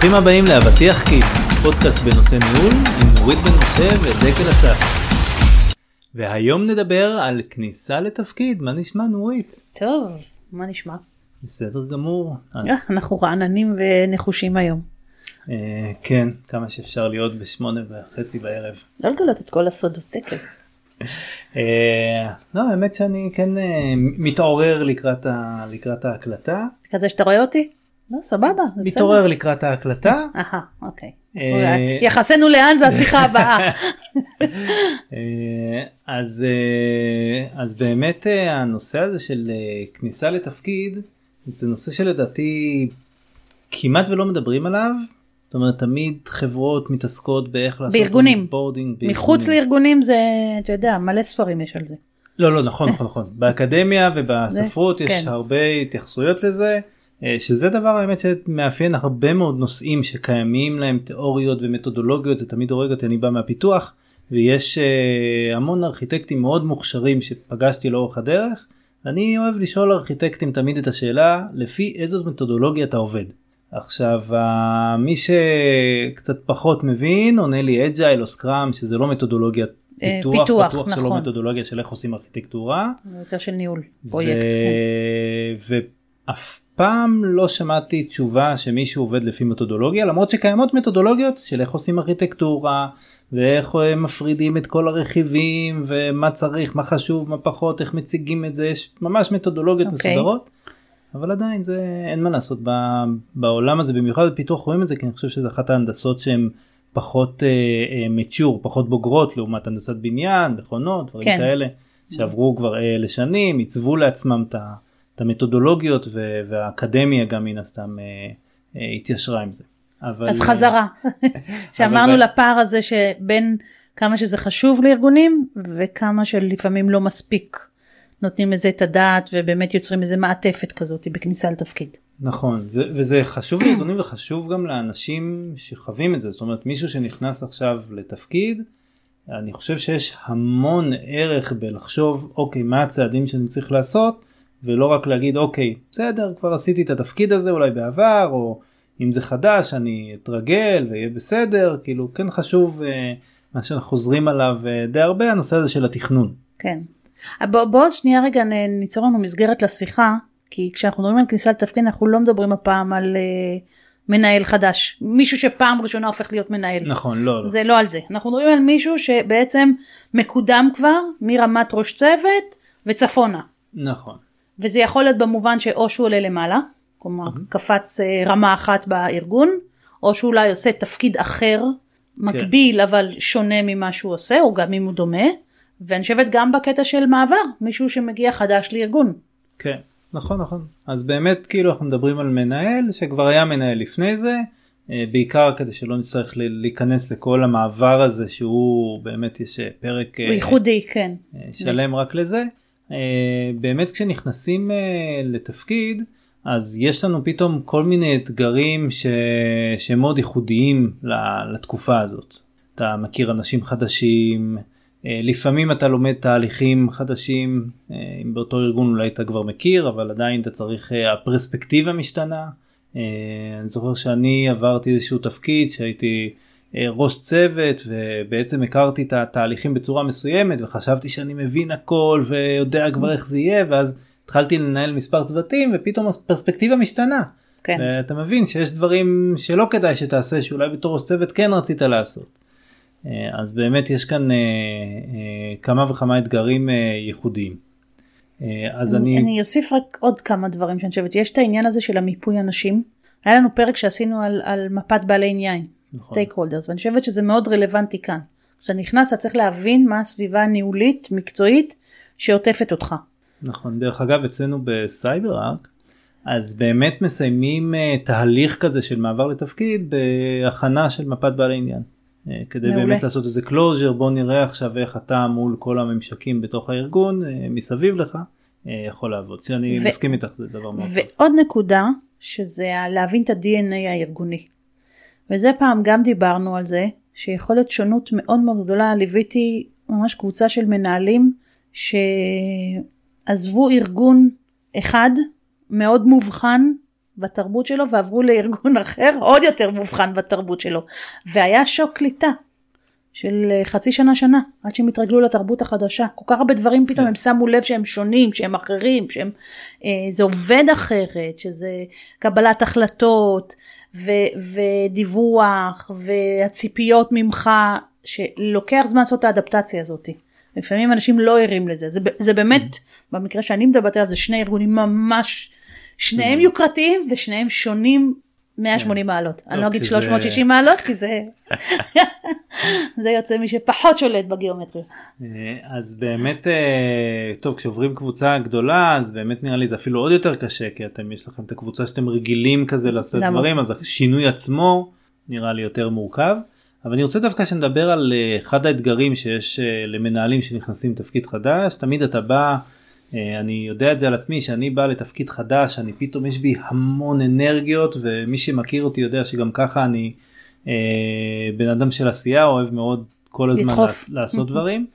ברוכים הבאים לאבטיח כיס, פודקאסט בנושא ניהול עם נורית בן משה ודקל אסף. והיום נדבר על כניסה לתפקיד, מה נשמע נורית? טוב, מה נשמע? בסדר גמור. אז, אה, אנחנו רעננים ונחושים היום. אה, כן, כמה שאפשר להיות בשמונה וחצי בערב. לא לגלות את כל הסודות תקף. אה, לא, האמת שאני כן אה, מתעורר לקראת, ה, לקראת ההקלטה. כזה שאתה רואה אותי? לא, סבבה. זה בסדר. מתעורר לקראת ההקלטה. אהה, אוקיי. אה, יחסנו לאן זה השיחה הבאה. אה, אז אה, אז באמת הנושא הזה של כניסה לתפקיד זה נושא שלדעתי כמעט ולא מדברים עליו. זאת אומרת תמיד חברות מתעסקות באיך לעשות בארגונים. מחוץ לארגונים זה, אתה יודע, מלא ספרים יש על זה. לא לא נכון נכון נכון באקדמיה ובספרות יש כן. הרבה התייחסויות לזה שזה דבר האמת שמאפיין הרבה מאוד נושאים שקיימים להם תיאוריות ומתודולוגיות זה תמיד הורג אותי אני בא מהפיתוח ויש אה, המון ארכיטקטים מאוד מוכשרים שפגשתי לאורך הדרך. אני אוהב לשאול ארכיטקטים תמיד את השאלה לפי איזו מתודולוגיה אתה עובד. עכשיו אה, מי שקצת פחות מבין עונה לי אג'ייל או סקראם שזה לא מתודולוגיה אה, פיתוח, פיתוח, בטוח שלא נכון. מתודולוגיה של איך עושים ארכיטקטורה. זה יותר של ניהול פרויקט. כן. ואף פעם לא שמעתי תשובה שמישהו עובד לפי מתודולוגיה למרות שקיימות מתודולוגיות של איך עושים ארכיטקטורה ואיך אה, מפרידים את כל הרכיבים ומה צריך מה חשוב מה פחות איך מציגים את זה יש ממש מתודולוגיות אוקיי. מסודרות. אבל עדיין זה אין מה לעשות ב- בעולם הזה במיוחד בפיתוח רואים את זה כי אני חושב שזה אחת ההנדסות שהן פחות מצ'ור פחות בוגרות לעומת הנדסת בניין מכונות דברים כן. כאלה שעברו כבר אה, לשנים עיצבו לעצמם את ה- את המתודולוגיות ו- והאקדמיה גם מן הסתם אה, אה, התיישרה עם זה. אבל אז אה, חזרה. שאמרנו אבל- לפער הזה שבין כמה שזה חשוב לארגונים וכמה שלפעמים לא מספיק נותנים לזה את הדעת ובאמת יוצרים איזה מעטפת כזאת בכניסה לתפקיד. נכון ו- וזה חשוב לארגונים וחשוב גם לאנשים שחווים את זה זאת אומרת מישהו שנכנס עכשיו לתפקיד אני חושב שיש המון ערך בלחשוב אוקיי מה הצעדים שאני צריך לעשות ולא רק להגיד אוקיי בסדר כבר עשיתי את התפקיד הזה אולי בעבר או אם זה חדש אני אתרגל ויהיה בסדר כאילו כן חשוב אה, מה שאנחנו חוזרים עליו אה, די הרבה הנושא הזה של התכנון. כן. בוא, בוא עוד שנייה רגע ניצור לנו מסגרת לשיחה כי כשאנחנו מדברים על כניסה לתפקיד אנחנו לא מדברים הפעם על uh, מנהל חדש מישהו שפעם ראשונה הופך להיות מנהל. נכון לא, לא. זה לא על זה אנחנו מדברים על מישהו שבעצם מקודם כבר מרמת ראש צוות וצפונה נכון וזה יכול להיות במובן שאו שהוא עולה למעלה כלומר קפץ אה, רמה אחת בארגון או שאולי עושה תפקיד אחר מקביל אבל שונה ממה שהוא עושה או גם אם הוא דומה. ואני חושבת גם בקטע של מעבר מישהו שמגיע חדש לארגון. כן נכון נכון. אז באמת כאילו אנחנו מדברים על מנהל שכבר היה מנהל לפני זה אה, בעיקר כדי שלא נצטרך להיכנס לכל המעבר הזה שהוא באמת יש אה, פרק ייחודי כן. שלם רק לזה באמת כשנכנסים אה, לתפקיד אז יש לנו פתאום כל מיני אתגרים ש... שהם מאוד ייחודיים לתקופה הזאת. אתה מכיר אנשים חדשים, אה, לפעמים אתה לומד תהליכים חדשים, אה, אם באותו ארגון אולי אתה כבר מכיר, אבל עדיין אתה צריך, אה, הפרספקטיבה משתנה. אה, אני זוכר שאני עברתי איזשהו תפקיד שהייתי אה, ראש צוות ובעצם הכרתי את התהליכים בצורה מסוימת וחשבתי שאני מבין הכל ויודע כבר איך זה יהיה ואז התחלתי לנהל מספר צוותים ופתאום הפרספקטיבה משתנה. כן. ואתה מבין שיש דברים שלא כדאי שתעשה שאולי בתור ראש צוות כן רצית לעשות. אה, אז באמת יש כאן אה, אה, כמה וכמה אתגרים אה, ייחודיים. אה, אז אני, אני אוסיף רק עוד כמה דברים שאני חושבת יש את העניין הזה של המיפוי אנשים. היה לנו פרק שעשינו על, על מפת בעלי עניין. סטייק הולדרס, ואני חושבת שזה מאוד רלוונטי כאן. כשאתה נכנס אתה צריך להבין מה הסביבה הניהולית מקצועית שעוטפת אותך. נכון דרך אגב אצלנו בסייבר ארק אז באמת מסיימים אה, תהליך כזה של מעבר לתפקיד בהכנה של מפת בעלי עניין. אה, כדי מעולה. באמת לעשות איזה closure בוא נראה עכשיו איך אתה מול כל הממשקים בתוך הארגון אה, מסביב לך אה, יכול לעבוד שאני ו- מסכים איתך זה דבר מאוד טוב. ועוד נקודה שזה להבין את ה-DNA הארגוני. וזה פעם גם דיברנו על זה שיכול להיות שונות מאוד מאוד גדולה ליוויתי ממש קבוצה של מנהלים שעזבו ארגון אחד מאוד מובחן בתרבות שלו ועברו לארגון אחר עוד יותר מובחן בתרבות שלו. והיה שוק קליטה של חצי שנה שנה עד שהם התרגלו לתרבות החדשה. כל כך הרבה דברים פתאום הם שמו לב שהם שונים, שהם אחרים, שהם, אה, זה עובד אחרת, שזה קבלת החלטות ו, ודיווח והציפיות ממך, שלוקח זמן לעשות את האדפטציה הזאת. לפעמים אנשים לא ערים לזה. זה, זה באמת, במקרה שאני מדברת עליו, זה שני ארגונים ממש, שניהם יוקרתיים ושניהם שונים 180 מעלות. אני לא אגיד 360 מעלות כי זה זה יוצא מי שפחות שולט בגיאומטריה. אה, אז באמת אה, טוב כשעוברים קבוצה גדולה אז באמת נראה לי זה אפילו עוד יותר קשה כי אתם יש לכם את הקבוצה שאתם רגילים כזה לעשות דברים אז השינוי עצמו נראה לי יותר מורכב. אבל אני רוצה דווקא שנדבר על אה, אחד האתגרים שיש למנהלים שנכנסים לתפקיד חדש תמיד אתה בא. אני יודע את זה על עצמי שאני בא לתפקיד חדש אני פתאום יש בי המון אנרגיות ומי שמכיר אותי יודע שגם ככה אני אה, בן אדם של עשייה אוהב מאוד כל הזמן לדחוף. לעשות דברים.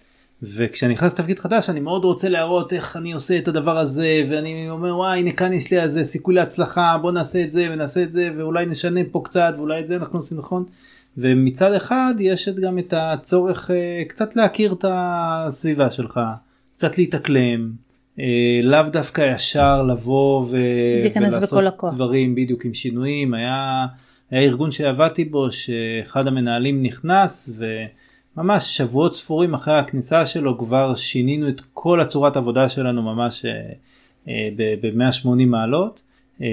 וכשאני נכנס לתפקיד חדש אני מאוד רוצה להראות איך אני עושה את הדבר הזה ואני אומר וואי הנה כאן יש לי איזה סיכוי להצלחה בוא נעשה את זה ונעשה את זה ואולי נשנה פה קצת ואולי את זה אנחנו עושים נכון. ומצד אחד יש גם את הצורך uh, קצת להכיר את הסביבה שלך קצת להתאקלם לאו דווקא ישר לבוא ו... ולעשות דברים בדיוק עם שינויים היה. היה ארגון שעבדתי בו שאחד המנהלים נכנס וממש שבועות ספורים אחרי הכניסה שלו כבר שינינו את כל הצורת עבודה שלנו ממש אה, אה, ב-180 מעלות אה,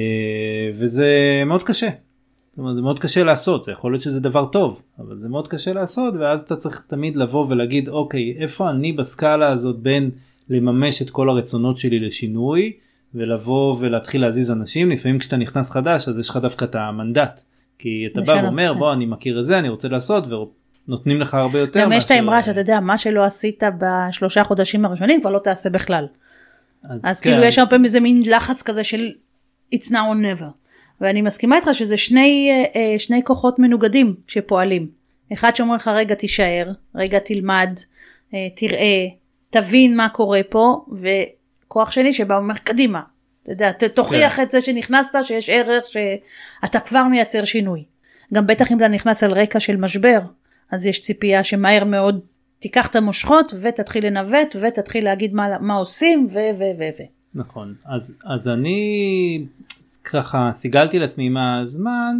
וזה מאוד קשה. זאת אומרת, זה מאוד קשה לעשות, יכול להיות שזה דבר טוב, אבל זה מאוד קשה לעשות ואז אתה צריך תמיד לבוא ולהגיד אוקיי איפה אני בסקאלה הזאת בין לממש את כל הרצונות שלי לשינוי ולבוא ולהתחיל להזיז אנשים לפעמים כשאתה נכנס חדש אז יש לך דווקא את המנדט כי אתה בא ואומר בוא אני מכיר את זה אני רוצה לעשות ונותנים לך הרבה יותר. גם יש את האמרה שאתה יודע מה שלא עשית בשלושה חודשים הראשונים כבר לא תעשה בכלל. אז, אז כאילו כן. כאילו יש הרבה מזה מין לחץ כזה של it's now or never. ואני מסכימה איתך שזה שני, אה, אה, שני כוחות מנוגדים שפועלים. אחד שאומר לך רגע תישאר, רגע תלמד, אה, תראה, תבין מה קורה פה, וכוח שני שבא ואומר קדימה, אתה יודע, תוכיח כן. את זה שנכנסת, שיש ערך, שאתה כבר מייצר שינוי. גם בטח אם אתה נכנס על רקע של משבר, אז יש ציפייה שמהר מאוד תיקח את המושכות ותתחיל לנווט ותתחיל להגיד מה, מה עושים ו ו ו ו. נכון, אז, אז אני ככה סיגלתי לעצמי עם הזמן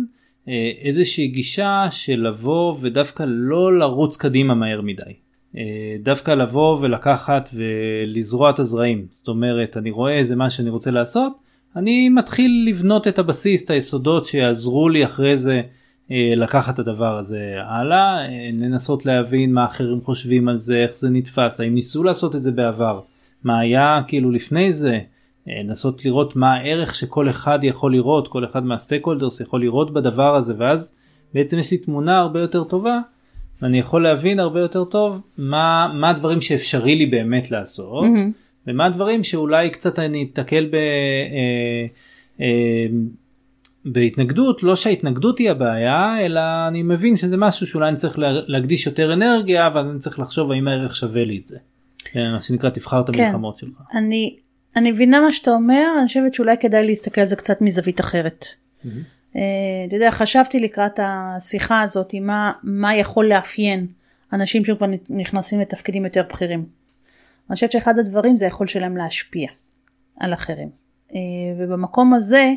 אה, איזושהי גישה של לבוא ודווקא לא לרוץ קדימה מהר מדי. אה, דווקא לבוא ולקחת ולזרוע את הזרעים. זאת אומרת אני רואה איזה מה שאני רוצה לעשות אני מתחיל לבנות את הבסיס את היסודות שיעזרו לי אחרי זה אה, לקחת את הדבר הזה הלאה אה, לנסות להבין מה אחרים חושבים על זה איך זה נתפס האם ניסו לעשות את זה בעבר מה היה כאילו לפני זה לנסות לראות מה הערך שכל אחד יכול לראות כל אחד מהסטייק הולדרס יכול לראות בדבר הזה ואז בעצם יש לי תמונה הרבה יותר טובה ואני יכול להבין הרבה יותר טוב מה, מה הדברים שאפשרי לי באמת לעשות, mm-hmm. ומה הדברים שאולי קצת אני אתקל ב... אה, אה, בהתנגדות, לא שההתנגדות היא הבעיה, אלא אני מבין שזה משהו שאולי אני צריך להקדיש יותר אנרגיה, אבל אני צריך לחשוב האם הערך שווה לי את זה. מה שנקרא תבחר את כן. המלחמות כן. שלך. אני, אני מבינה מה שאתה אומר, אני חושבת שאולי כדאי להסתכל על זה קצת מזווית אחרת. Mm-hmm. אה, אתה יודע, חשבתי לקראת השיחה הזאת מה, מה יכול לאפיין אנשים שכבר נכנסים לתפקידים יותר בכירים. אני חושבת שאחד הדברים זה היכול שלהם להשפיע על אחרים. אה, ובמקום הזה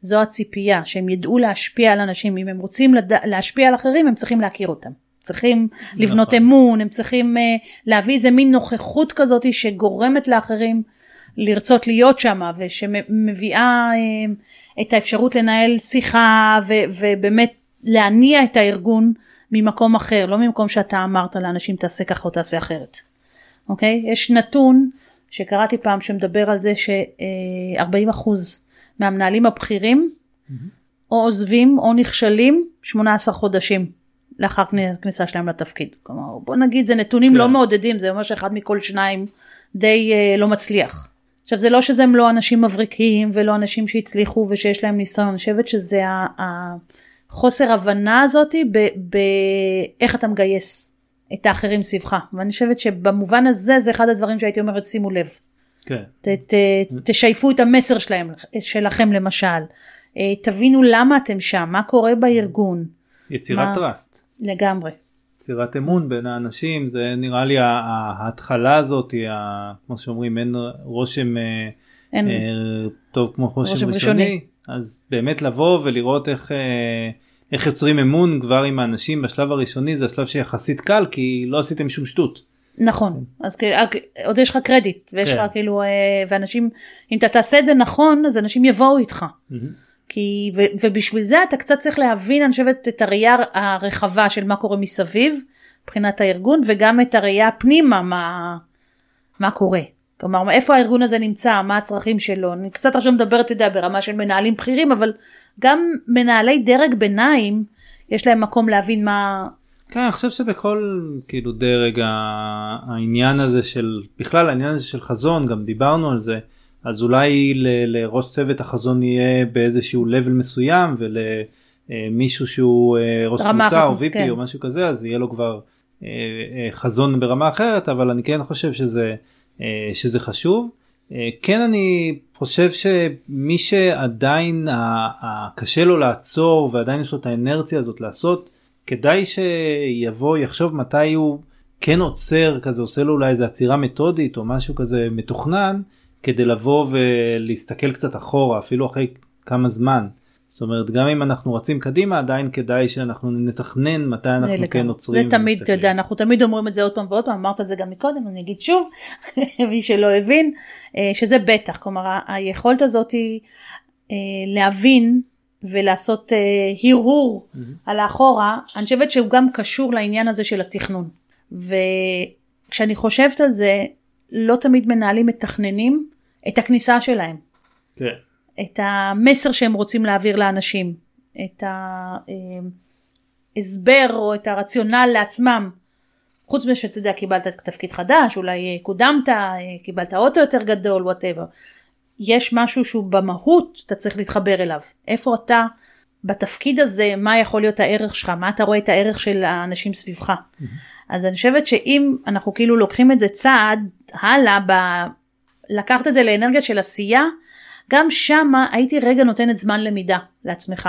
זו הציפייה שהם ידעו להשפיע על אנשים אם הם רוצים לד... להשפיע על אחרים הם צריכים להכיר אותם. צריכים לבנות נכון. אמון הם צריכים uh, להביא איזה מין נוכחות כזאת שגורמת לאחרים לרצות להיות שם ושמביאה uh, את האפשרות לנהל שיחה ו- ובאמת להניע את הארגון ממקום אחר, לא ממקום שאתה אמרת לאנשים תעשה ככה או תעשה אחרת. אוקיי? יש נתון שקראתי פעם שמדבר על זה ש-40% מהמנהלים הבכירים mm-hmm. או עוזבים או נכשלים 18 חודשים לאחר כניסה שלהם לתפקיד. כלומר בוא נגיד זה נתונים לא כן. לא מעודדים זה אומר שאחד מכל שניים די uh, לא מצליח. עכשיו זה לא שזה הם לא אנשים מבריקים ולא אנשים שהצליחו ושיש להם ניסיון, אני חושבת שזה החוסר הבנה הזאתי באיך אתה מגייס את האחרים סביבך ואני חושבת שבמובן הזה זה אחד הדברים שהייתי אומרת שימו לב. כן. ת, ת, תשייפו את המסר שלהם, שלכם למשל. אה, תבינו למה אתם שם, מה קורה בארגון. יצירת מה- טראסט. לגמרי. יצירת אמון בין האנשים זה נראה לי ההתחלה הזאת כמו שאומרים אין רושם אה, אין, אה, טוב כמו רושם, רושם ראשוני. ראשוני. אז באמת לבוא ולראות איך אה, איך יוצרים אמון כבר עם האנשים בשלב הראשוני זה השלב שיחסית קל כי לא עשיתם שום שטות. נכון, אז אה, עוד יש לך קרדיט, ויש כן. לך כאילו, אה, ואנשים, אם אתה תעשה את זה נכון, אז אנשים יבואו איתך. כי, ו, ובשביל זה אתה קצת צריך להבין, אני חושבת, את הראייה הרחבה של מה קורה מסביב, מבחינת הארגון, וגם את הראייה פנימה, מה, מה קורה. כלומר, איפה הארגון הזה נמצא, מה הצרכים שלו. אני קצת עכשיו מדברת, אתה יודע, ברמה של מנהלים בכירים, אבל גם מנהלי דרג ביניים, יש להם מקום להבין מה... כן, אני חושב שבכל כאילו דרג העניין הזה של בכלל העניין הזה של חזון גם דיברנו על זה אז אולי ל- לראש צוות החזון יהיה באיזשהו level מסוים ולמישהו שהוא אה, ראש קבוצה או VP כן. או משהו כזה אז יהיה לו כבר אה, אה, חזון ברמה אחרת אבל אני כן חושב שזה שזה חשוב. כן אני חושב שמי שעדיין קשה לו לעצור ועדיין יש לו את האנרציה הזאת לעשות כדאי שיבוא יחשוב מתי הוא כן עוצר כזה עושה לו אולי איזה עצירה מתודית או משהו כזה מתוכנן כדי לבוא ולהסתכל קצת אחורה אפילו אחרי כמה זמן. זאת אומרת גם אם אנחנו רצים קדימה עדיין כדאי שאנחנו נתכנן מתי אנחנו לגמרי. כן עוצרים. זה תמיד, אתה. יודע, אנחנו תמיד אומרים את זה עוד פעם ועוד פעם, אמרת את זה גם מקודם, אני אגיד שוב, מי שלא הבין, אה, שזה בטח, כלומר היכולת הזאת היא אה, להבין ולעשות אה, הרהור על האחורה, אני חושבת שהוא גם קשור לעניין הזה של התכנון. וכשאני חושבת על זה, לא תמיד מנהלים מתכננים את הכניסה שלהם. כן. את המסר שהם רוצים להעביר לאנשים, את ההסבר או את הרציונל לעצמם. חוץ מזה שאתה יודע, קיבלת תפקיד חדש, אולי אה, קודמת, אה, קיבלת אוטו יותר גדול, וואטאבר. יש משהו שהוא במהות, אתה צריך להתחבר אליו. איפה אתה בתפקיד הזה, מה יכול להיות הערך שלך, מה אתה רואה את הערך של האנשים סביבך. אז אני חושבת שאם אנחנו כאילו לוקחים את זה צעד הלאה. לקחת את זה לאנרגיה של עשייה, גם שמה הייתי רגע נותנת זמן למידה לעצמך.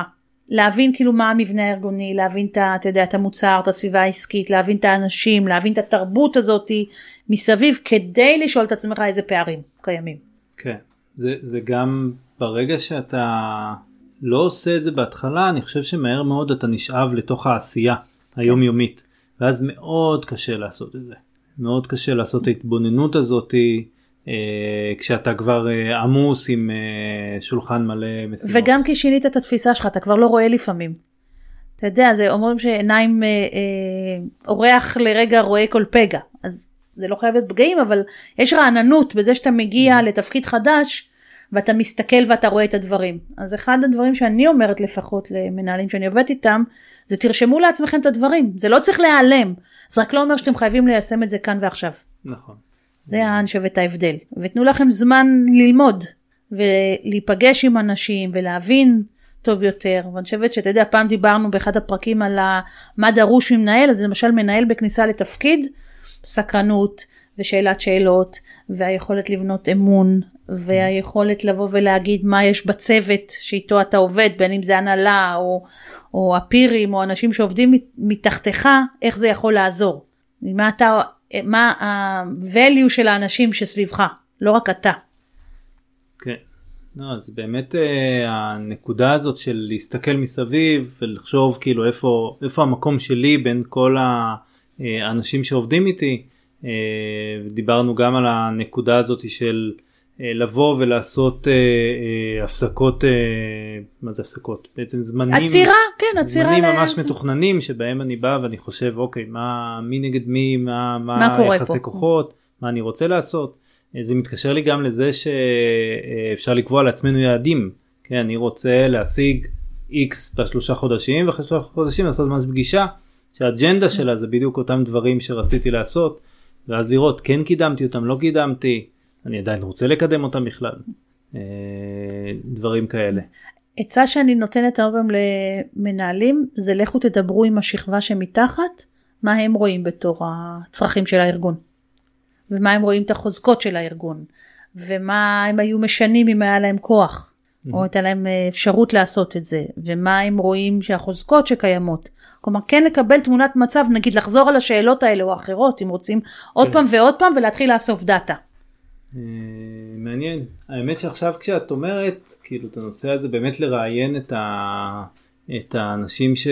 להבין כאילו מה המבנה הארגוני, להבין את, אתה יודע, את המוצר, את הסביבה העסקית, להבין את האנשים, להבין את התרבות הזאת מסביב, כדי לשאול את עצמך איזה פערים קיימים. כן, זה, זה גם ברגע שאתה לא עושה את זה בהתחלה, אני חושב שמהר מאוד אתה נשאב לתוך העשייה היומיומית, ואז מאוד קשה לעשות את זה. מאוד קשה לעשות את ההתבוננות הזאת אה, כשאתה כבר אה, עמוס עם אה, שולחן מלא משימות. וגם כי שינית את התפיסה שלך, אתה כבר לא רואה לפעמים. אתה יודע, זה אומרים שעיניים, אה, אה, אורח לרגע רואה כל פגע. אז זה לא חייב להיות פגעים, אבל יש רעננות בזה שאתה מגיע לתפקיד חדש, ואתה מסתכל ואתה רואה את הדברים. אז אחד הדברים שאני אומרת לפחות למנהלים שאני עובדת איתם, זה תרשמו לעצמכם את הדברים. זה לא צריך להיעלם. זה רק לא אומר שאתם חייבים ליישם את זה כאן ועכשיו. נכון. זה אני חושבת ההבדל. ותנו לכם זמן ללמוד ולהיפגש עם אנשים ולהבין טוב יותר. ואני חושבת שאתה יודע, פעם דיברנו באחד הפרקים על מה דרוש ממנהל, אז למשל מנהל בכניסה לתפקיד, סקרנות ושאלת שאלות, והיכולת לבנות אמון, והיכולת לבוא ולהגיד מה יש בצוות שאיתו אתה עובד, בין אם זה הנהלה או, או הפירים או אנשים שעובדים מת- מתחתיך, איך זה יכול לעזור. מה אתה, מה ה-value של האנשים שסביבך, לא רק אתה. כן. לא, אז באמת אה, הנקודה הזאת של להסתכל מסביב ולחשוב כאילו איפה איפה המקום שלי בין כל אה, האנשים שעובדים איתי. אה, דיברנו גם על הנקודה הזאת של לבוא ולעשות אה, אה, הפסקות, אה, מה זה הפסקות? בעצם זמנים. עצירה, כן, עצירה. זמנים ל- ממש מתוכננים שבהם אני בא ואני חושב אוקיי מה מי נגד מי מה מה, מה קורה יחסי פה? כוחות מה אני רוצה לעשות אה, זה מתקשר לי גם לזה שאפשר לקבוע לעצמנו יעדים כן אני רוצה להשיג x בשלושה חודשים ואחרי שלושה חודשים לעשות ממש פגישה שהאג'נדה שלה זה בדיוק אותם דברים שרציתי לעשות ואז לראות כן קידמתי אותם לא קידמתי אני עדיין רוצה לקדם אותם בכלל אה, דברים כאלה. עצה שאני נותנת הרבה פעמים למנהלים, זה לכו תדברו עם השכבה שמתחת, מה הם רואים בתור הצרכים של הארגון. ומה הם רואים את החוזקות של הארגון. ומה הם היו משנים אם היה להם כוח. או הייתה להם אפשרות לעשות את זה, ומה הם רואים שהחוזקות שקיימות. כלומר, כן לקבל תמונת מצב, נגיד לחזור על השאלות האלה או אחרות, אם רוצים עוד כן. פעם ועוד פעם ולהתחיל לאסוף דאטה. אה, מעניין. האמת שעכשיו כשאת אומרת, כאילו את הנושא הזה באמת לראיין את, ה... את האנשים ש...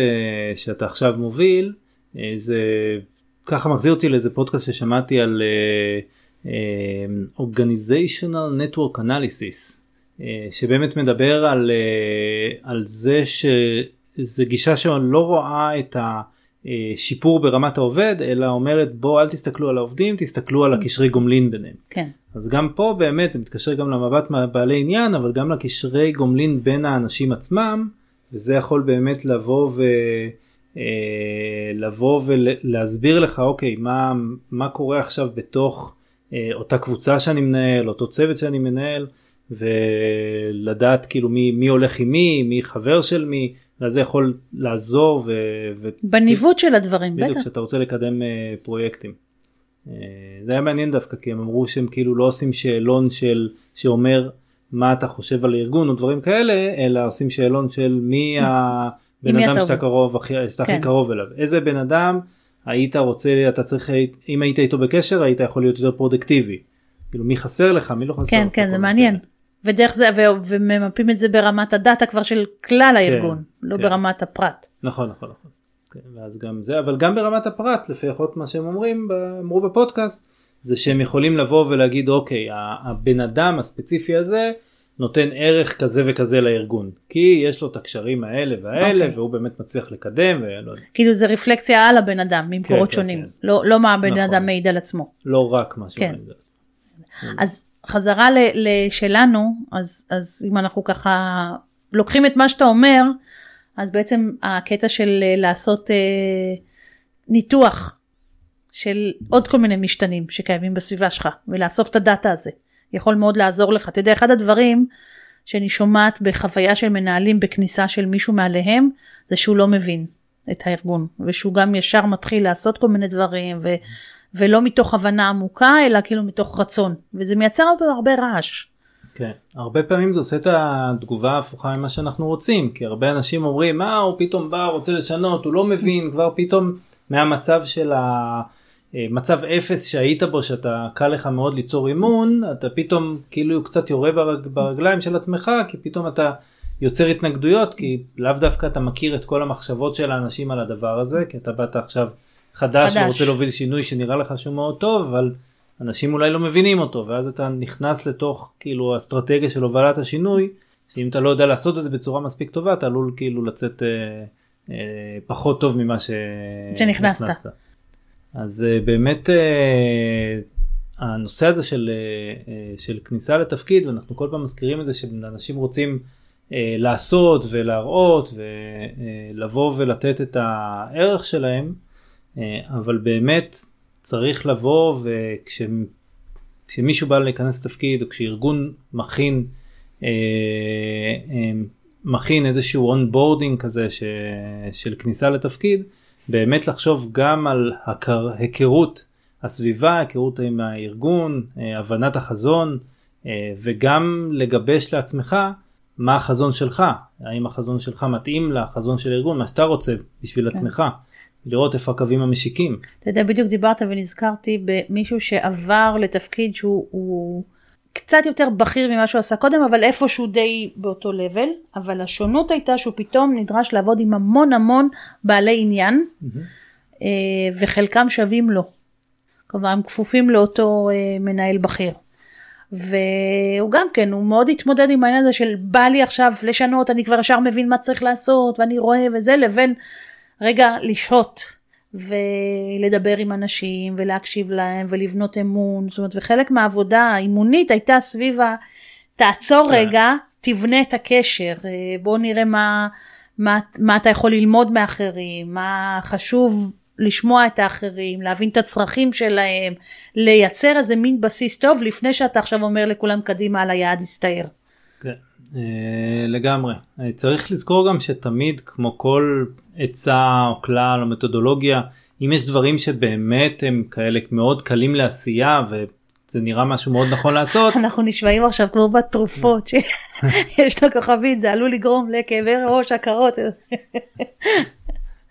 שאתה עכשיו מוביל, אה, זה ככה מחזיר אותי לאיזה פודקאסט ששמעתי על אה, אה, Organizational Network Analysis, אה, שבאמת מדבר על, אה, על זה שזה גישה שלא רואה את השיפור ברמת העובד, אלא אומרת בוא אל תסתכלו על העובדים, תסתכלו על הקשרי גומלין ביניהם. כן. אז גם פה באמת זה מתקשר גם למבט בעלי עניין אבל גם לקשרי גומלין בין האנשים עצמם וזה יכול באמת לבוא ו... אה, לבוא ולהסביר לך אוקיי מה מה קורה עכשיו בתוך אה, אותה קבוצה שאני מנהל אותו צוות שאני מנהל ולדעת כאילו מי מי הולך עם מי מי חבר של מי ואז זה יכול לעזור ו... ו... בניווט של הדברים, בדיוק בטח. כשאתה רוצה לקדם אה, פרויקטים. אה, זה היה מעניין דווקא כי הם אמרו שהם כאילו לא עושים שאלון של שאומר מה אתה חושב על הארגון או דברים כאלה אלא עושים שאלון של מי הבן אדם אתה שאתה. קרוב הכי שאתה הכי כן. קרוב אליו איזה בן אדם היית רוצה אתה צריך אם היית איתו בקשר היית יכול להיות יותר פרודקטיבי. כאילו מי חסר לך מי לא חסר כן, לך, כן, כל זה מעניין. כאלה. ודרך זה, ו- וממפים את זה ברמת הדאטה כבר של כלל הארגון, לא כן. ברמת הפרט. נכון נכון נכון. כן, ואז גם זה אבל גם ברמת הפרט לפחות מה שהם אומרים אמרו בפודקאסט זה שהם יכולים לבוא ולהגיד אוקיי הבן אדם הספציפי הזה נותן ערך כזה וכזה לארגון כי יש לו את הקשרים האלה והאלה אוקיי. והוא באמת מצליח לקדם ולא כאילו זה רפלקציה על הבן אדם ממקורות כן, שונים, כן. לא, לא מה הבן נכון. אדם מעיד על עצמו. לא רק מה כן. שאומרים. אז חזרה לשלנו, אז, אז אם אנחנו ככה לוקחים את מה שאתה אומר, אז בעצם הקטע של אה, לעשות אה, ניתוח של עוד כל מיני משתנים שקיימים בסביבה שלך, ולאסוף את הדאטה הזה, יכול מאוד לעזור לך. אתה יודע, אחד הדברים שאני שומעת בחוויה של מנהלים בכניסה של מישהו מעליהם, זה שהוא לא מבין את הארגון, ושהוא גם ישר מתחיל לעשות כל מיני דברים, ו... ולא מתוך הבנה עמוקה, אלא כאילו מתוך רצון, וזה מייצר הרבה, רעש. כן, הרבה פעמים זה עושה את התגובה ההפוכה ממה שאנחנו רוצים, כי הרבה אנשים אומרים מה הוא פתאום בא רוצה לשנות, הוא לא מבין, כבר פתאום מהמצב של המצב אפס שהיית בו, שאתה קל לך מאוד ליצור אימון, אתה פתאום כאילו קצת יורה ברג, ברגליים של עצמך, כי פתאום אתה יוצר התנגדויות, כי לאו דווקא אתה מכיר את כל המחשבות של האנשים על הדבר הזה, כי אתה באת עכשיו חדש, חדש. ורוצה להוביל שינוי שנראה לך שהוא מאוד טוב, אבל אנשים אולי לא מבינים אותו ואז אתה נכנס לתוך כאילו אסטרטגיה של הובלת השינוי שאם אתה לא יודע לעשות את זה בצורה מספיק טובה אתה עלול כאילו לצאת אה, אה, פחות טוב ממה ש... שנכנסת. אז אה, באמת אה, הנושא הזה של, אה, אה, של כניסה לתפקיד ואנחנו כל פעם מזכירים את זה שאנשים רוצים אה, לעשות ולהראות ולבוא ולתת את הערך שלהם אה, אבל באמת צריך לבוא וכשמישהו בא להיכנס לתפקיד או כשארגון מכין אה, אה, מכין איזשהו onboarding כזה ש, של כניסה לתפקיד באמת לחשוב גם על הכר, היכרות הסביבה היכרות עם הארגון אה, הבנת החזון אה, וגם לגבש לעצמך מה החזון שלך האם החזון שלך מתאים לחזון של הארגון מה שאתה רוצה בשביל עצמך לראות איפה הקווים המשיקים. אתה יודע, בדיוק דיברת ונזכרתי במישהו שעבר לתפקיד שהוא הוא קצת יותר בכיר ממה שהוא עשה קודם, אבל איפשהו די באותו לבל, אבל השונות הייתה שהוא פתאום נדרש לעבוד עם המון המון בעלי עניין, אה, וחלקם שווים לו. כלומר, הם כפופים לאותו אה, מנהל בכיר. והוא גם כן, הוא מאוד התמודד עם העניין הזה של בא לי עכשיו לשנות, אני כבר ישר מבין מה צריך לעשות, ואני רואה וזה, לבין רגע לשהות ולדבר עם אנשים ולהקשיב להם ולבנות אמון, זאת אומרת, וחלק מהעבודה האימונית הייתה סביב ה... תעצור כן. רגע, תבנה את הקשר, אה, בוא נראה מה, מה, מה אתה יכול ללמוד מאחרים, מה חשוב לשמוע את האחרים, להבין את הצרכים שלהם, לייצר איזה מין בסיס טוב לפני שאתה עכשיו אומר לכולם קדימה על היעד הסתער. כן, אה, לגמרי. אה, צריך לזכור גם שתמיד כמו כל עצה או כלל או מתודולוגיה, אם יש דברים שבאמת הם כאלה מאוד קלים לעשייה זה נראה משהו מאוד נכון לעשות. אנחנו נשמעים עכשיו כמו בתרופות שיש לו כוכבית זה עלול לגרום לכאבי ראש עקרות.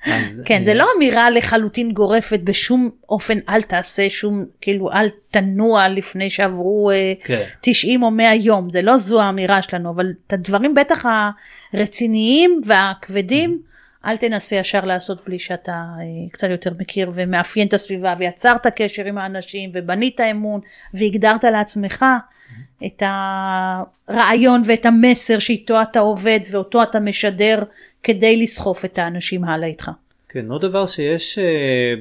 אז, כן אה, זה לא אמירה לחלוטין גורפת בשום אופן אל תעשה שום כאילו אל תנוע לפני שעברו אה, כן. 90 או 100 יום זה לא זו האמירה שלנו אבל את הדברים בטח הרציניים והכבדים אל תנסה ישר לעשות בלי שאתה אה, קצת יותר מכיר ומאפיין את הסביבה ויצרת קשר עם האנשים ובנית אמון והגדרת לעצמך את הרעיון ואת המסר שאיתו אתה עובד ואותו אתה משדר כדי לסחוף את האנשים הלאה איתך. כן, עוד דבר שיש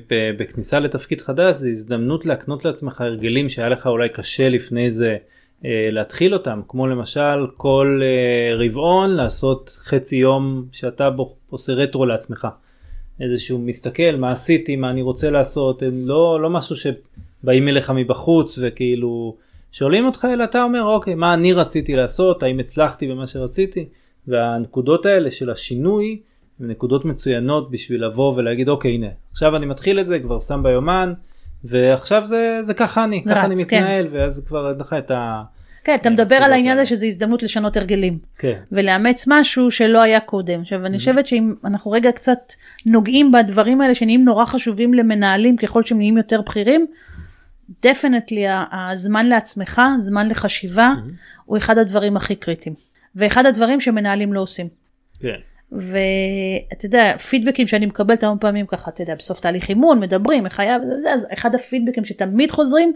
ב- בכניסה לתפקיד חדש זה הזדמנות להקנות לעצמך הרגלים שהיה לך אולי קשה לפני זה להתחיל אותם, כמו למשל כל uh, רבעון לעשות חצי יום שאתה בו, עושה רטרו לעצמך. איזשהו מסתכל מה עשיתי, מה אני רוצה לעשות, הם לא, לא משהו שבאים אליך מבחוץ וכאילו שואלים אותך אלא אתה אומר אוקיי מה אני רציתי לעשות, האם הצלחתי במה שרציתי, והנקודות האלה של השינוי הן נקודות מצוינות בשביל לבוא ולהגיד אוקיי הנה עכשיו אני מתחיל את זה כבר שם ביומן ועכשיו זה זה ככה אני ככה רץ, אני כן. מתנהל ואז כבר אין לך את ה... כן, אתה כן, מדבר על העניין. הזה שזה הזדמנות לשנות הרגלים. כן ולאמץ משהו שלא היה קודם. עכשיו Mm-hmm. אני חושבת שאם אנחנו רגע קצת נוגעים בדברים האלה שנהיים נורא חשובים למנהלים ככל שהם נהיים יותר בכירים, דפנטלי הזמן לעצמך, זמן לחשיבה, Mm-hmm. הוא אחד הדברים הכי קריטיים. ואחד הדברים שמנהלים לא עושים. כן ואתה יודע, פידבקים שאני מקבלת המון פעמים ככה, אתה יודע, בסוף תהליך אימון, מדברים, איך היה, אז אחד הפידבקים שתמיד חוזרים,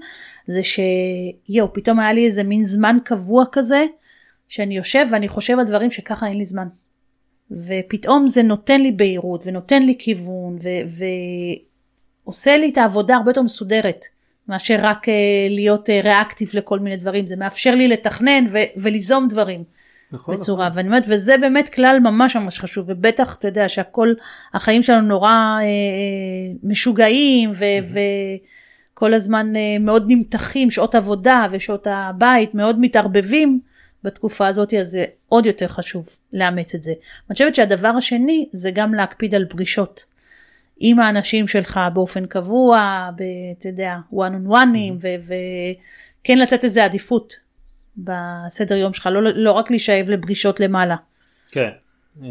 זה שיואו, פתאום היה לי איזה מין זמן קבוע כזה, שאני יושב ואני חושב על דברים שככה אין לי זמן. ופתאום זה נותן לי בהירות, ונותן לי כיוון, ו- ועושה לי את העבודה הרבה יותר מסודרת, מאשר רק אה, להיות אה, ריאקטיב לכל מיני דברים, זה מאפשר לי לתכנן ו- וליזום דברים. נכון בצורה, ואני אומרת, וזה באמת כלל ממש ממש חשוב, ובטח, אתה יודע, שהכל, החיים שלנו נורא אה, אה, משוגעים, ו, וכל הזמן אה, מאוד נמתחים, שעות עבודה ושעות הבית מאוד מתערבבים בתקופה הזאת, אז זה עוד יותר חשוב לאמץ את זה. אני חושבת שהדבר השני, זה גם להקפיד על פגישות. עם האנשים שלך באופן קבוע, אתה יודע, one on one'ים, וכן לתת איזה עדיפות בסדר יום שלך, לא, לא רק להישאב לפגישות למעלה. כן. אה,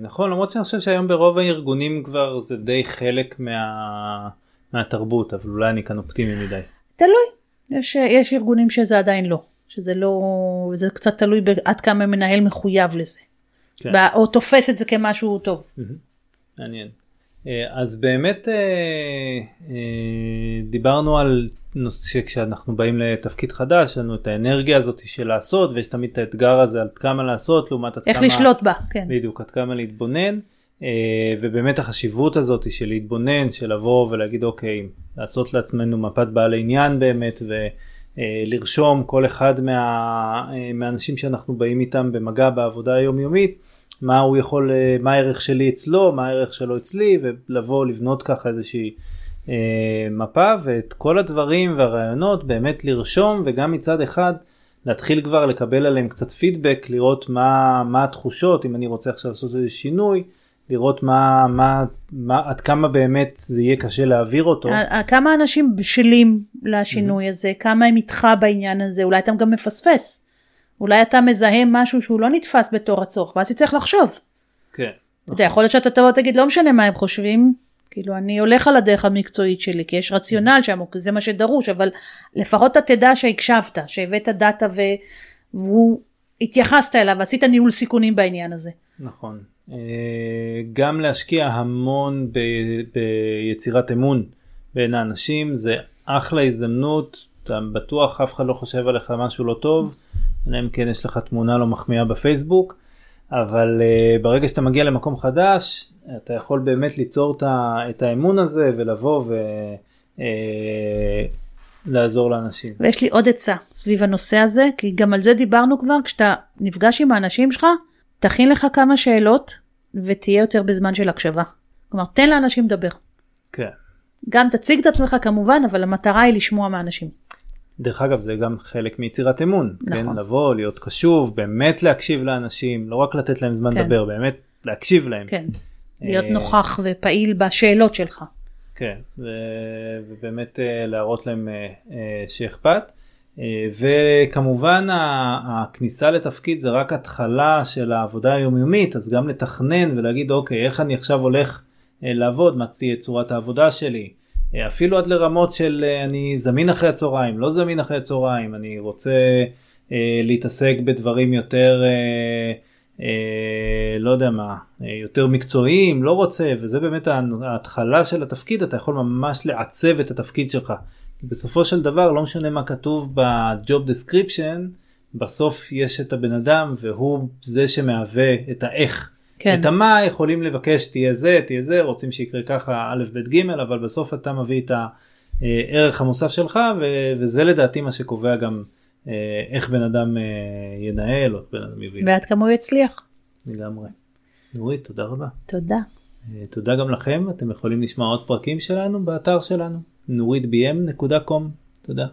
נכון למרות שאני חושב שהיום ברוב הארגונים כבר זה די חלק מה... מהתרבות אבל אולי אני כאן אופטימי מדי. תלוי, יש, יש ארגונים שזה עדיין לא, שזה לא, זה קצת תלוי עד כמה מנהל מחויב לזה, כן. ב- או תופס את זה כמשהו טוב. מעניין. אה, אז באמת אה, דיברנו על שכשאנחנו באים לתפקיד חדש יש לנו את האנרגיה הזאת של לעשות ויש תמיד את האתגר הזה על כמה לעשות לעומת עד איך כמה לשלוט בה, כן. בדיוק עד כמה להתבונן אה, ובאמת החשיבות הזאת של להתבונן של לבוא ולהגיד אוקיי לעשות לעצמנו מפת בעל עניין באמת ולרשום כל אחד מה, אה, מהאנשים שאנחנו באים איתם במגע בעבודה היומיומית מה הוא יכול אה, מה הערך שלי אצלו מה הערך שלו אצלי ולבוא לבנות ככה איזושהי אה, מפה ואת כל הדברים והרעיונות באמת לרשום וגם מצד אחד להתחיל כבר לקבל עליהם קצת פידבק לראות מה מה התחושות אם אני רוצה עכשיו לעשות איזה שינוי לראות מה מה מה עד כמה באמת זה יהיה קשה להעביר אותו. ה- ה- כמה אנשים בשלים לשינוי הזה, כמה הם איתך בעניין הזה, אולי אתה גם מפספס. אולי אתה מזהה משהו שהוא לא נתפס בתור הצורך, ואז תצטרך לחשוב. כן. אתה יכול להיות שאתה תבוא ותגיד, לא משנה מה הם חושבים, כאילו אני הולך על הדרך המקצועית שלי, כי יש רציונל שם, זה מה שדרוש, אבל לפחות אתה תדע שהקשבת, שהבאת דאטה ו... והוא, התייחסת אליו, ועשית ניהול סיכונים בעניין הזה. נכון. אה, גם להשקיע המון ב, ביצירת אמון בין האנשים זה אחלה הזדמנות, אתה בטוח אף אחד לא חושב עליך משהו לא טוב, אלא אם כן יש לך תמונה לא מחמיאה בפייסבוק, אבל uh, ברגע שאתה מגיע למקום חדש, אתה יכול באמת ליצור את, האמון הזה ולבוא ולעזור לאנשים. ויש לי עוד עצה סביב הנושא הזה, כי גם על זה דיברנו כבר, כשאתה נפגש עם האנשים שלך, תכין לך כמה שאלות ותהיה יותר בזמן של הקשבה. כלומר, תן לאנשים לדבר. כן. גם תציג את עצמך כמובן, אבל המטרה היא לשמוע מאנשים. דרך אגב זה גם חלק מיצירת אמון, נכון. כן? לבוא, להיות קשוב, באמת להקשיב לאנשים, לא רק לתת להם זמן כן. לדבר, באמת להקשיב להם. כן. להיות אה, נוכח ופעיל בשאלות שלך. כן, ו- ובאמת אה, להראות להם אה, שאכפת. וכמובן הכניסה לתפקיד זה רק התחלה של העבודה היומיומית, אז גם לתכנן ולהגיד אוקיי, איך אני עכשיו הולך לעבוד, מה תהיה צורת העבודה שלי. אה, אפילו עד לרמות של אה, אני זמין אחרי הצהריים, לא זמין אחרי הצהריים, אני רוצה אה, להתעסק בדברים יותר, לא יודע מה, יותר מקצועיים, לא רוצה, וזה באמת ההתחלה של התפקיד, אתה יכול ממש לעצב את התפקיד שלך. בסופו של דבר, לא משנה מה כתוב ב-job description, בסוף יש את הבן אדם והוא זה שמהווה את האיך. כן. את המה יכולים לבקש תהיה זה תהיה זה רוצים שיקרה ככה א' ב' ג' אבל בסוף אתה מביא את הערך המוסף שלך ו- וזה לדעתי מה שקובע גם אה, איך בן אדם אה, ינהל או איך בן אדם יוביל. ועד כמה הוא יצליח. לגמרי. נורית תודה רבה. תודה. אה, תודה גם לכם אתם יכולים לשמוע עוד פרקים שלנו באתר שלנו נורית bm.com תודה.